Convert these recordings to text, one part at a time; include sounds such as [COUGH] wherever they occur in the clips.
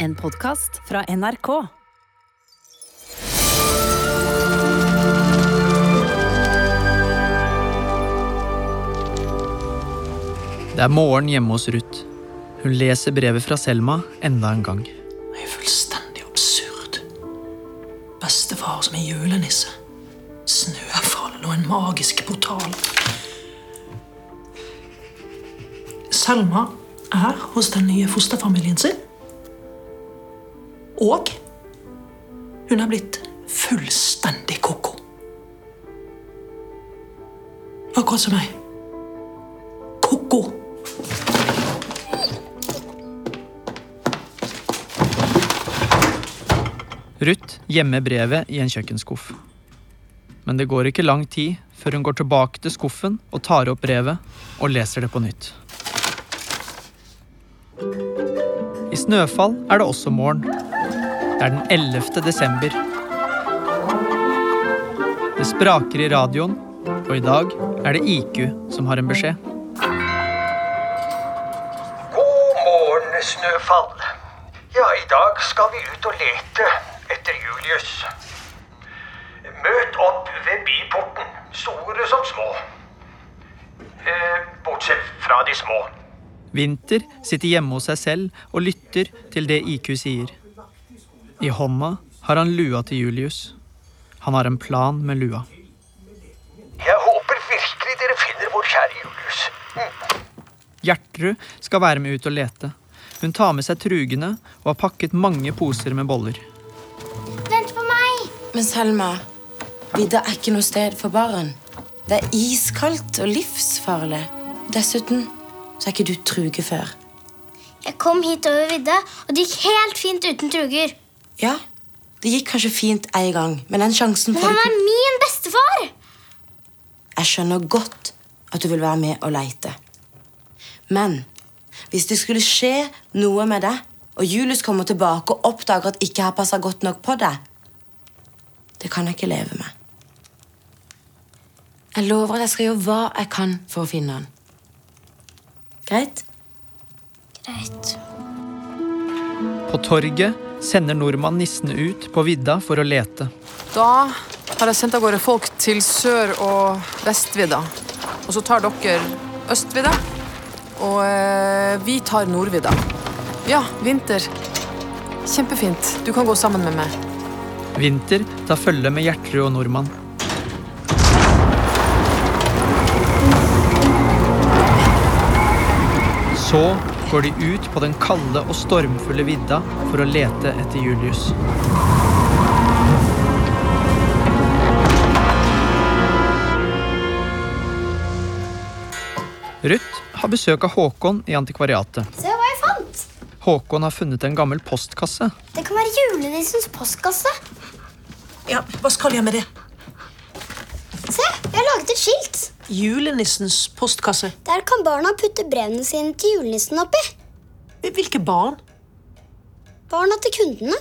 En podkast fra NRK. Det er morgen hjemme hos Ruth. Hun leser brevet fra Selma enda en gang. Det er fullstendig absurd. Bestefar som er julenisse. Snøfall og en magisk portal. Selma er hos den nye fosterfamilien sin. Og hun er blitt fullstendig ko-ko. Akkurat som meg. Ko-ko. Ruth gjemmer brevet i en kjøkkenskuff. Men det går ikke lang tid før hun går tilbake til skuffen og tar opp brevet og leser det på nytt. I Snøfall er det også morgen. Det er den 11. desember. Det spraker i radioen, og i dag er det IQ som har en beskjed. God morgen, Snøfall. Ja, i dag skal vi ut og lete etter Julius. Møt opp ved byporten, store som små. Eh, bortsett fra de små. Vinter sitter hjemme hos seg selv og lytter til det IQ sier. I hånda har han lua til Julius. Han har en plan med lua. Jeg håper virkelig dere finner vår kjære Julius. Mm. Gjertrud skal være med ut og lete. Hun tar med seg trugene og har pakket mange poser med boller. Vent på meg! Men Selma, vidda er ikke noe sted for barn. Det er iskaldt og livsfarlig. Dessuten så er ikke du truge før. Jeg kom hit over vidda, og det gikk helt fint uten truger. Ja, det gikk kanskje fint en gang, men den sjansen Men får han er min bestefar! Jeg skjønner godt at du vil være med og leite. Men hvis det skulle skje noe med deg, og Julius kommer tilbake og oppdager at ikke har passa godt nok på deg, det kan jeg ikke leve med. Jeg lover at jeg skal gjøre hva jeg kan for å finne han. Greit? Greit. På torget sender nordmann nissene ut på vidda for å lete. Da har jeg sendt av gårde folk til Sør- og Vestvidda. Og så tar dere Østvidda. Og eh, vi tar Nordvidda. Ja, vinter. Kjempefint. Du kan gå sammen med meg. Vinter tar følge med Gjertrud og nordmann. Så går de ut på den kalde og stormfulle vidda for å lete etter Julius. Ruth har besøk av Håkon i antikvariatet. Se hva jeg fant! Håkon har funnet en gammel postkasse. Det kan være julenissens postkasse. Ja, hva skal jeg med det? Se, jeg har laget et skilt. Julenissens postkasse. Der kan barna putte brevene sine til julenissen oppi. Hvilke barn? Barna til kundene.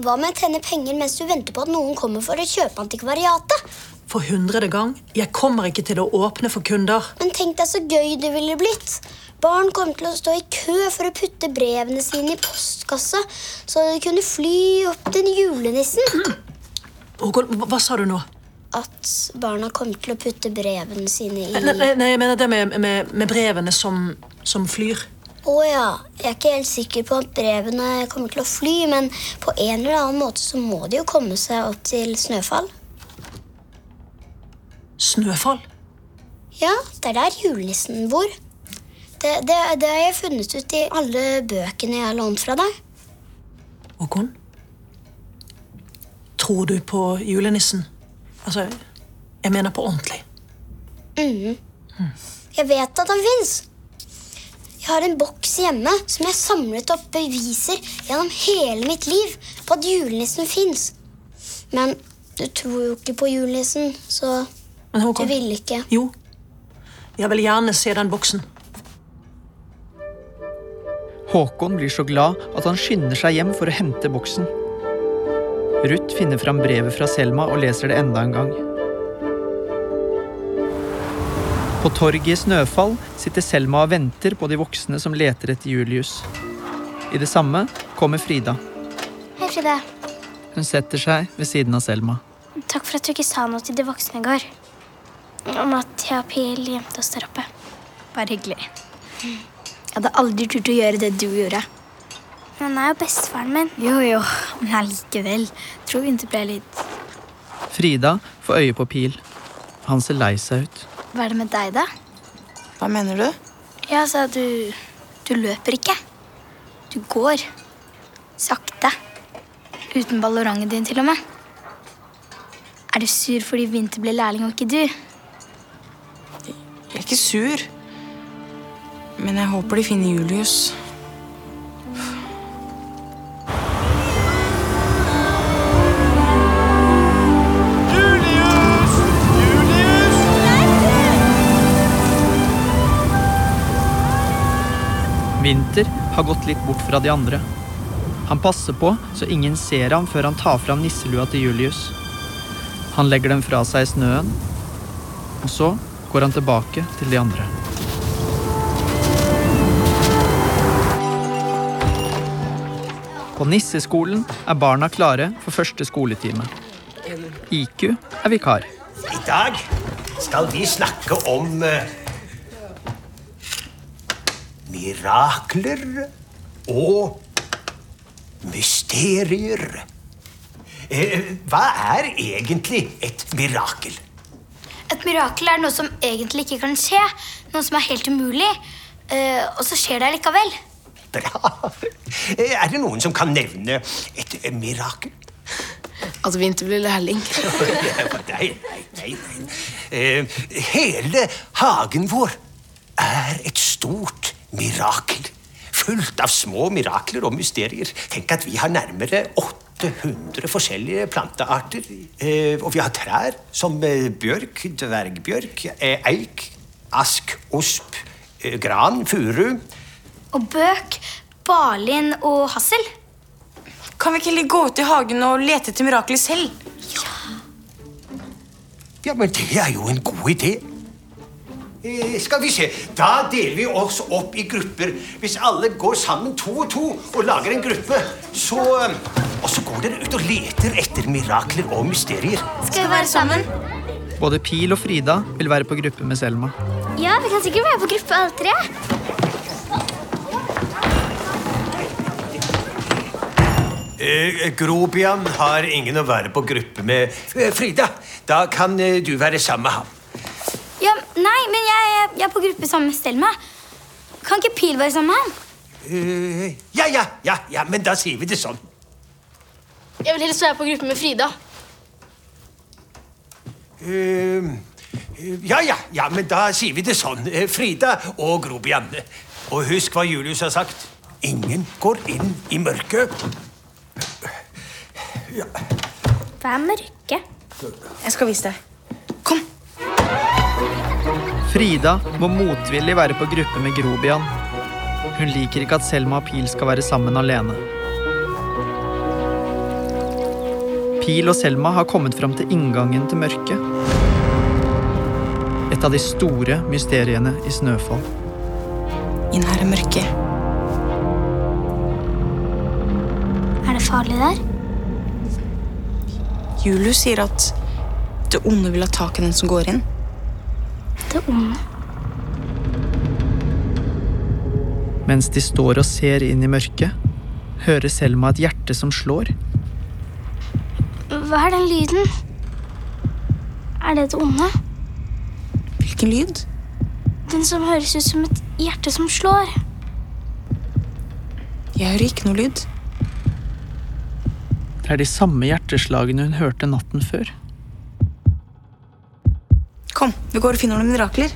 Hva med å tjene penger mens du venter på at noen kommer for å kjøpe antikvariatet? For hundrede gang. Jeg kommer ikke til å åpne for kunder. Men tenk deg så gøy det ville blitt. Barn kommer til å stå i kø for å putte brevene sine i postkassa, så de kunne fly opp til julenissen. Håkon, hva, hva sa du nå? At barna kommer til å putte brevene sine i Nei, nei, nei, jeg mener det med, med, med brevene som, som flyr. Å ja. Jeg er ikke helt sikker på at brevene kommer til å fly, men på en eller annen måte så må de jo komme seg opp til Snøfall. Snøfall. Ja, det er der julenissen bor. Det, det, det har jeg funnet ut i alle bøkene jeg har lånt fra deg. Håkon? Tror du på julenissen? Altså, jeg mener på ordentlig. Jeg vet at han fins. Jeg har en boks hjemme som jeg samlet opp beviser gjennom hele mitt liv på at julenissen fins. Men du tror jo ikke på julenissen, så Men du vil ikke. jo. Jeg vil gjerne se den boksen. Håkon blir så glad at han skynder seg hjem for å hente boksen. Ruth finner fram brevet fra Selma og leser det enda en gang. På torget i Snøfall sitter Selma og venter på de voksne som leter etter Julius. I det samme kommer Frida. Hei, Frida. Hun setter seg ved siden av Selma. Takk for at du ikke sa noe til de voksne i går. Om at jeg og Pil gjemte oss der oppe. Bare hyggelig. Jeg hadde aldri turt å gjøre det du gjorde. Han er jo bestefaren min. Jo, jo, men allikevel. Tror Vinter ble litt Frida får øye på Pil. Han ser lei seg ut. Hva er det med deg, da? Hva mener du? Ja, altså, du Du løper ikke. Du går. Sakte. Uten ballongen din, til og med. Er du sur fordi Vinter ble lærling og ikke du? Jeg er ikke sur. Men jeg håper de finner Julius. Vinter har gått litt bort fra de andre. Han passer på så ingen ser ham før han tar fram nisselua til Julius. Han legger den fra seg i snøen, og så går han tilbake til de andre. På nisseskolen er barna klare for første skoletime. IQ er vikar. I dag skal vi snakke om eh, mirakler og mysterier. Eh, hva er egentlig et mirakel? Et mirakel er noe som egentlig ikke kan skje. Noe som er helt umulig. eh, og så skjer det likevel. Bra. Eh, Er det noen som kan nevne et eh, mirakel? At Vinter blir lærling. [LAUGHS] nei, nei, nei, nei. Eh, hele hagen vår er et stort mirakel. Fullt av små mirakler og mysterier. Tenk at vi har nærmere 800 forskjellige plantearter. Eh, og vi har trær som eh, bjørk, dvergbjørk, eh, eik, ask, osp, eh, gran, furu. Og bøk, balin og hassel. Kan vi ikke heller gå ut i hagen og lete etter mirakler selv? Ja, men det er jo en god idé. Eh, skal vi se, Da deler vi oss opp i grupper. Hvis alle går sammen to og to og lager en gruppe, så eh, Og så går dere ut og leter etter mirakler og mysterier. Skal vi være sammen? Både Pil og Frida vil være på gruppe med Selma. Ja, vi kan sikkert være på gruppe alle tre. Eh, Grobian har ingen å være på gruppe med. Eh, Frida, da kan du være sammen med ham. Ja, nei, men jeg, jeg, jeg er på gruppe sammen med Stelma. Kan ikke Pil være sammen med han? Uh, ja, ja, ja, ja, men da sier vi det sånn. Jeg vil helst være på gruppe med Frida. Uh, ja, ja, ja, men da sier vi det sånn. Eh, Frida og Grobianne. Og husk hva Julius har sagt. Ingen går inn i mørket. Hva er mørke? Jeg skal vise deg. Frida må motvillig være på gruppe med Grobian. Hun liker ikke at Selma og Pil skal være sammen alene. Pil og Selma har kommet fram til inngangen til mørket. Et av de store mysteriene i Snøfall. Inn her er mørket. Er det farlig der? Julius sier at det onde vil ha tak i den som går inn. Det onde. Mens de står og ser inn i mørket, hører Selma et hjerte som slår. Hva er den lyden? Er det det onde? Hvilken lyd? Den som høres ut som et hjerte som slår. Jeg hører ikke noe lyd. Det er de samme hjerteslagene hun hørte natten før. Kom, vi går og finner noen mirakler.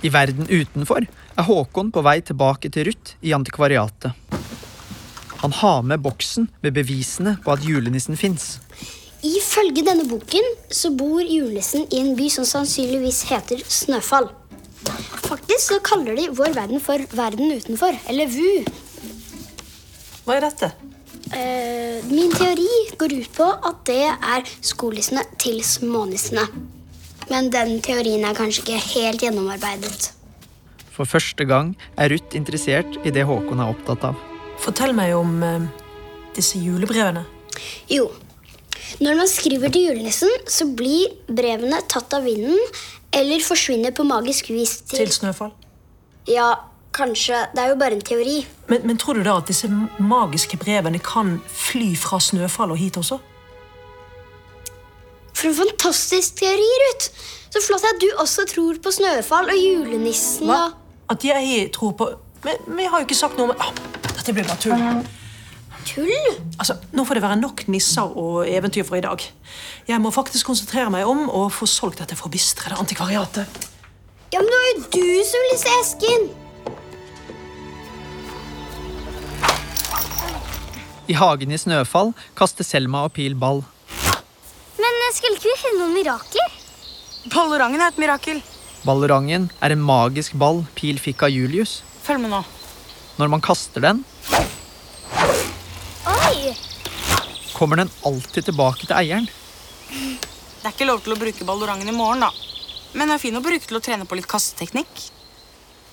I verden utenfor er Håkon på vei tilbake til Ruth i antikvariatet. Han har med boksen med bevisene på at julenissen fins. Ifølge denne boken så bor julenissen i en by som sannsynligvis heter Snøfall. Faktisk så kaller de vår verden for Verden utenfor, eller VU. Hva er dette? Eh, min teori går ut på at det er skolissene til smånissene. Men den teorien er kanskje ikke helt gjennomarbeidet. For første gang er Ruth interessert i det Håkon er opptatt av. Fortell meg om eh, disse julebrevene. Jo, når man skriver til julenissen, så blir brevene tatt av vinden eller forsvinner på magisk vis til Til Snøfall. Ja, kanskje. Det er jo bare en teori. Men, men tror du da at disse magiske brevene kan fly fra Snøfall og hit også? For en fantastisk teori, Ruth! Så flott at du også tror på Snøfall og julenissen Hva? At jeg tror på Men, vi har jo ikke sagt noe om ah, Dette blir bare tull. Tull? Altså, Nå får det være nok nisser og eventyr for i dag. Jeg må faktisk konsentrere meg om å få solgt dette forbistrede antikvariatet. Ja, men det var jo du som ville se esken! I hagen i Snøfall kaster Selma og Pil ball. Men eh, skulle ikke vi finne noen mirakler? Ballorangen er et mirakel. Ballorangen er en magisk ball Pil fikk av Julius. Følg med nå. Når man kaster den, Oi! kommer den alltid tilbake til eieren. Det er ikke lov til å bruke ballorangen i morgen, da. Men den er fin å bruke til å trene på litt kasteteknikk.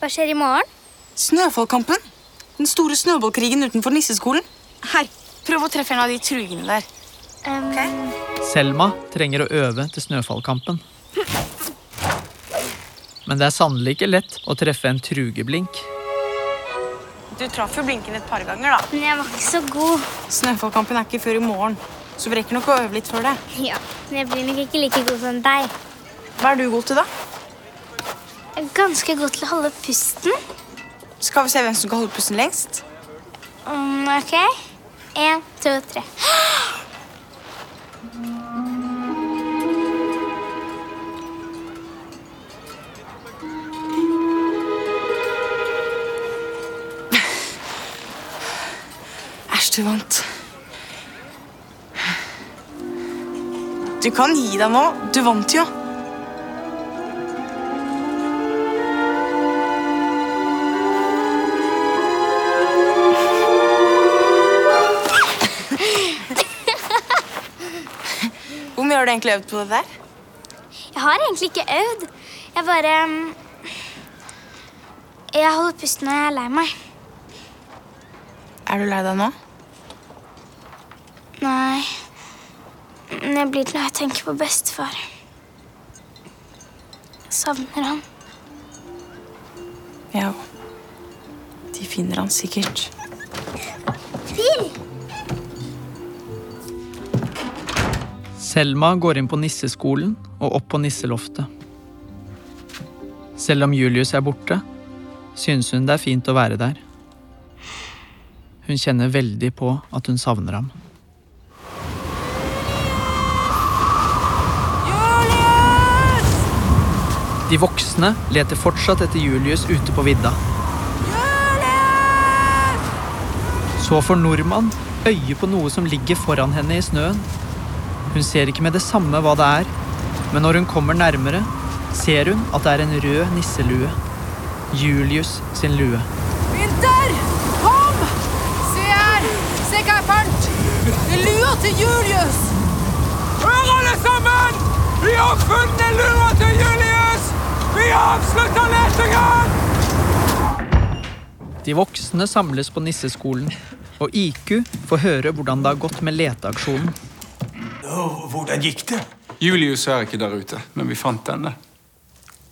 Hva skjer i morgen? Snøfallkampen. Den store snøballkrigen utenfor nisseskolen. Her, prøv å treffe en av de trugene der. Um, Selma trenger å øve til Snøfallkampen. Men det er sannelig ikke lett å treffe en trugeblink. Du traff jo blinken et par ganger, da. Men jeg var ikke så god. Snøfallkampen er ikke før i morgen, så vi rekker nok å øve litt før det. Ja, Men jeg blir nok ikke like god som deg. Hva er du god til, da? Jeg er ganske god til å holde pusten. Skal vi se hvem som kan holde pusten lengst? Um, ok. En, to, tre. Du kan gi deg nå. Du vant jo. Hvor mye har du egentlig øvd på det der? Jeg har egentlig ikke øvd. Jeg bare mm, Jeg holder pusten når jeg er lei meg. Er du lei deg nå? Nei. Men jeg blir det når jeg tenker på bestefar. Jeg savner han. Ja. De finner han sikkert. Selma går inn på nisseskolen og opp på nisseloftet. Selv om Julius er borte, synes hun det er fint å være der. Hun kjenner veldig på at hun savner ham. De voksne leter fortsatt etter Julius ute på vidda. Så får Nordmann øye på noe som ligger foran henne i snøen. Hun ser ikke med det samme hva det er, men når hun kommer nærmere, ser hun at det er en rød nisselue. Julius sin lue. Winter! Kom! Se her! Se hva jeg fant! Det er lua til Julius! Hør alle sammen! Vi har funnet lua til Julius! Vi avslutter letingen! De voksne samles på nisseskolen, og IQ får høre hvordan det har gått med leteaksjonen. Hvordan gikk det? Julius er ikke der ute, men vi fant denne.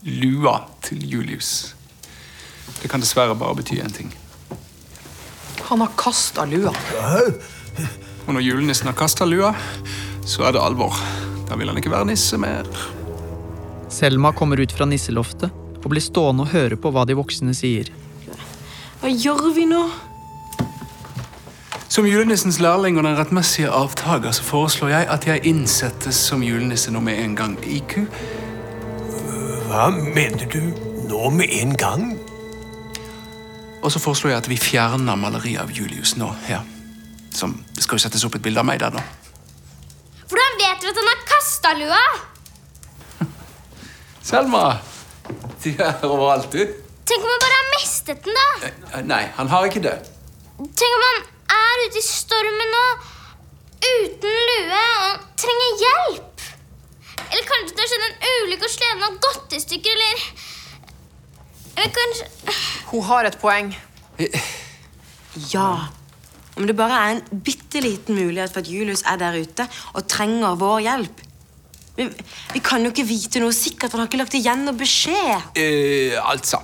Lua til Julius. Det kan dessverre bare bety én ting. Han har kasta lua. Og når julenissen har kasta lua, så er det alvor. Da vil han ikke være nisse mer. Selma kommer ut fra nisseloftet og blir stående og høre på hva de voksne sier. Hva gjør vi nå? Som julenissens lærling og den rettmessige avtaker så foreslår jeg at jeg innsettes som julenisse nå med en gang. IQ? Hva mener du nå med en gang? Og så foreslår jeg at vi fjerner maleriet av Julius nå. her. Som, det skal jo settes opp et bilde av meg der nå. Hvordan vet du at han har kasta lua? Selma! De er overalt, du. Tenk om han bare har mistet den, da? Eh, Nei, han har ikke det. Tenk om han er ute i stormen nå uten lue og trenger hjelp? Eller kanskje det har skjedd en ulykke og sleden har gått i stykker, eller Eller kanskje Hun har et poeng. Ja, Om det bare er en bitte liten mulighet for at Julius er der ute og trenger vår hjelp. Vi, vi kan jo ikke vite noe sikkert, han har ikke lagt igjen noe beskjed. Eh, altså,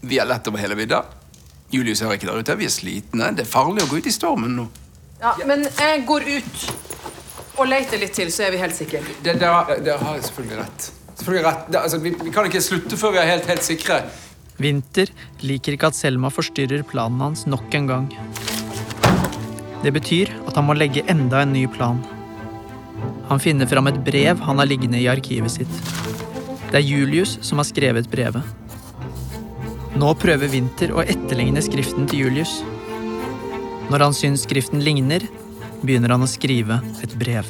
vi har lett over hele vidda. Julius er ikke der ute. Vi er slitne. Det er farlig å gå ut i stormen nå. Ja, Men jeg går ut og leter litt til, så er vi helt sikre. Dere har selvfølgelig rett. Selvfølgelig rett. Det, altså, vi, vi kan ikke slutte før vi er helt, helt sikre. Winter liker ikke at Selma forstyrrer planen hans nok en gang. Det betyr at han må legge enda en ny plan. Han finner fram et brev han har liggende i arkivet sitt. Det er Julius som har skrevet brevet. Nå prøver Winter å etterligne skriften til Julius. Når han syns skriften ligner, begynner han å skrive et brev.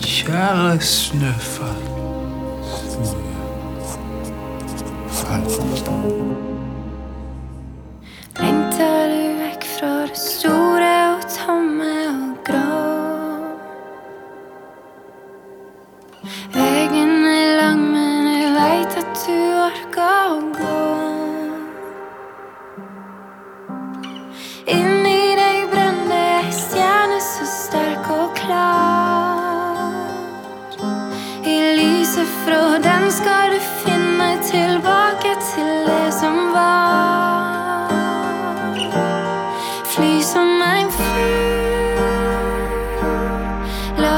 Kjære Snøfall.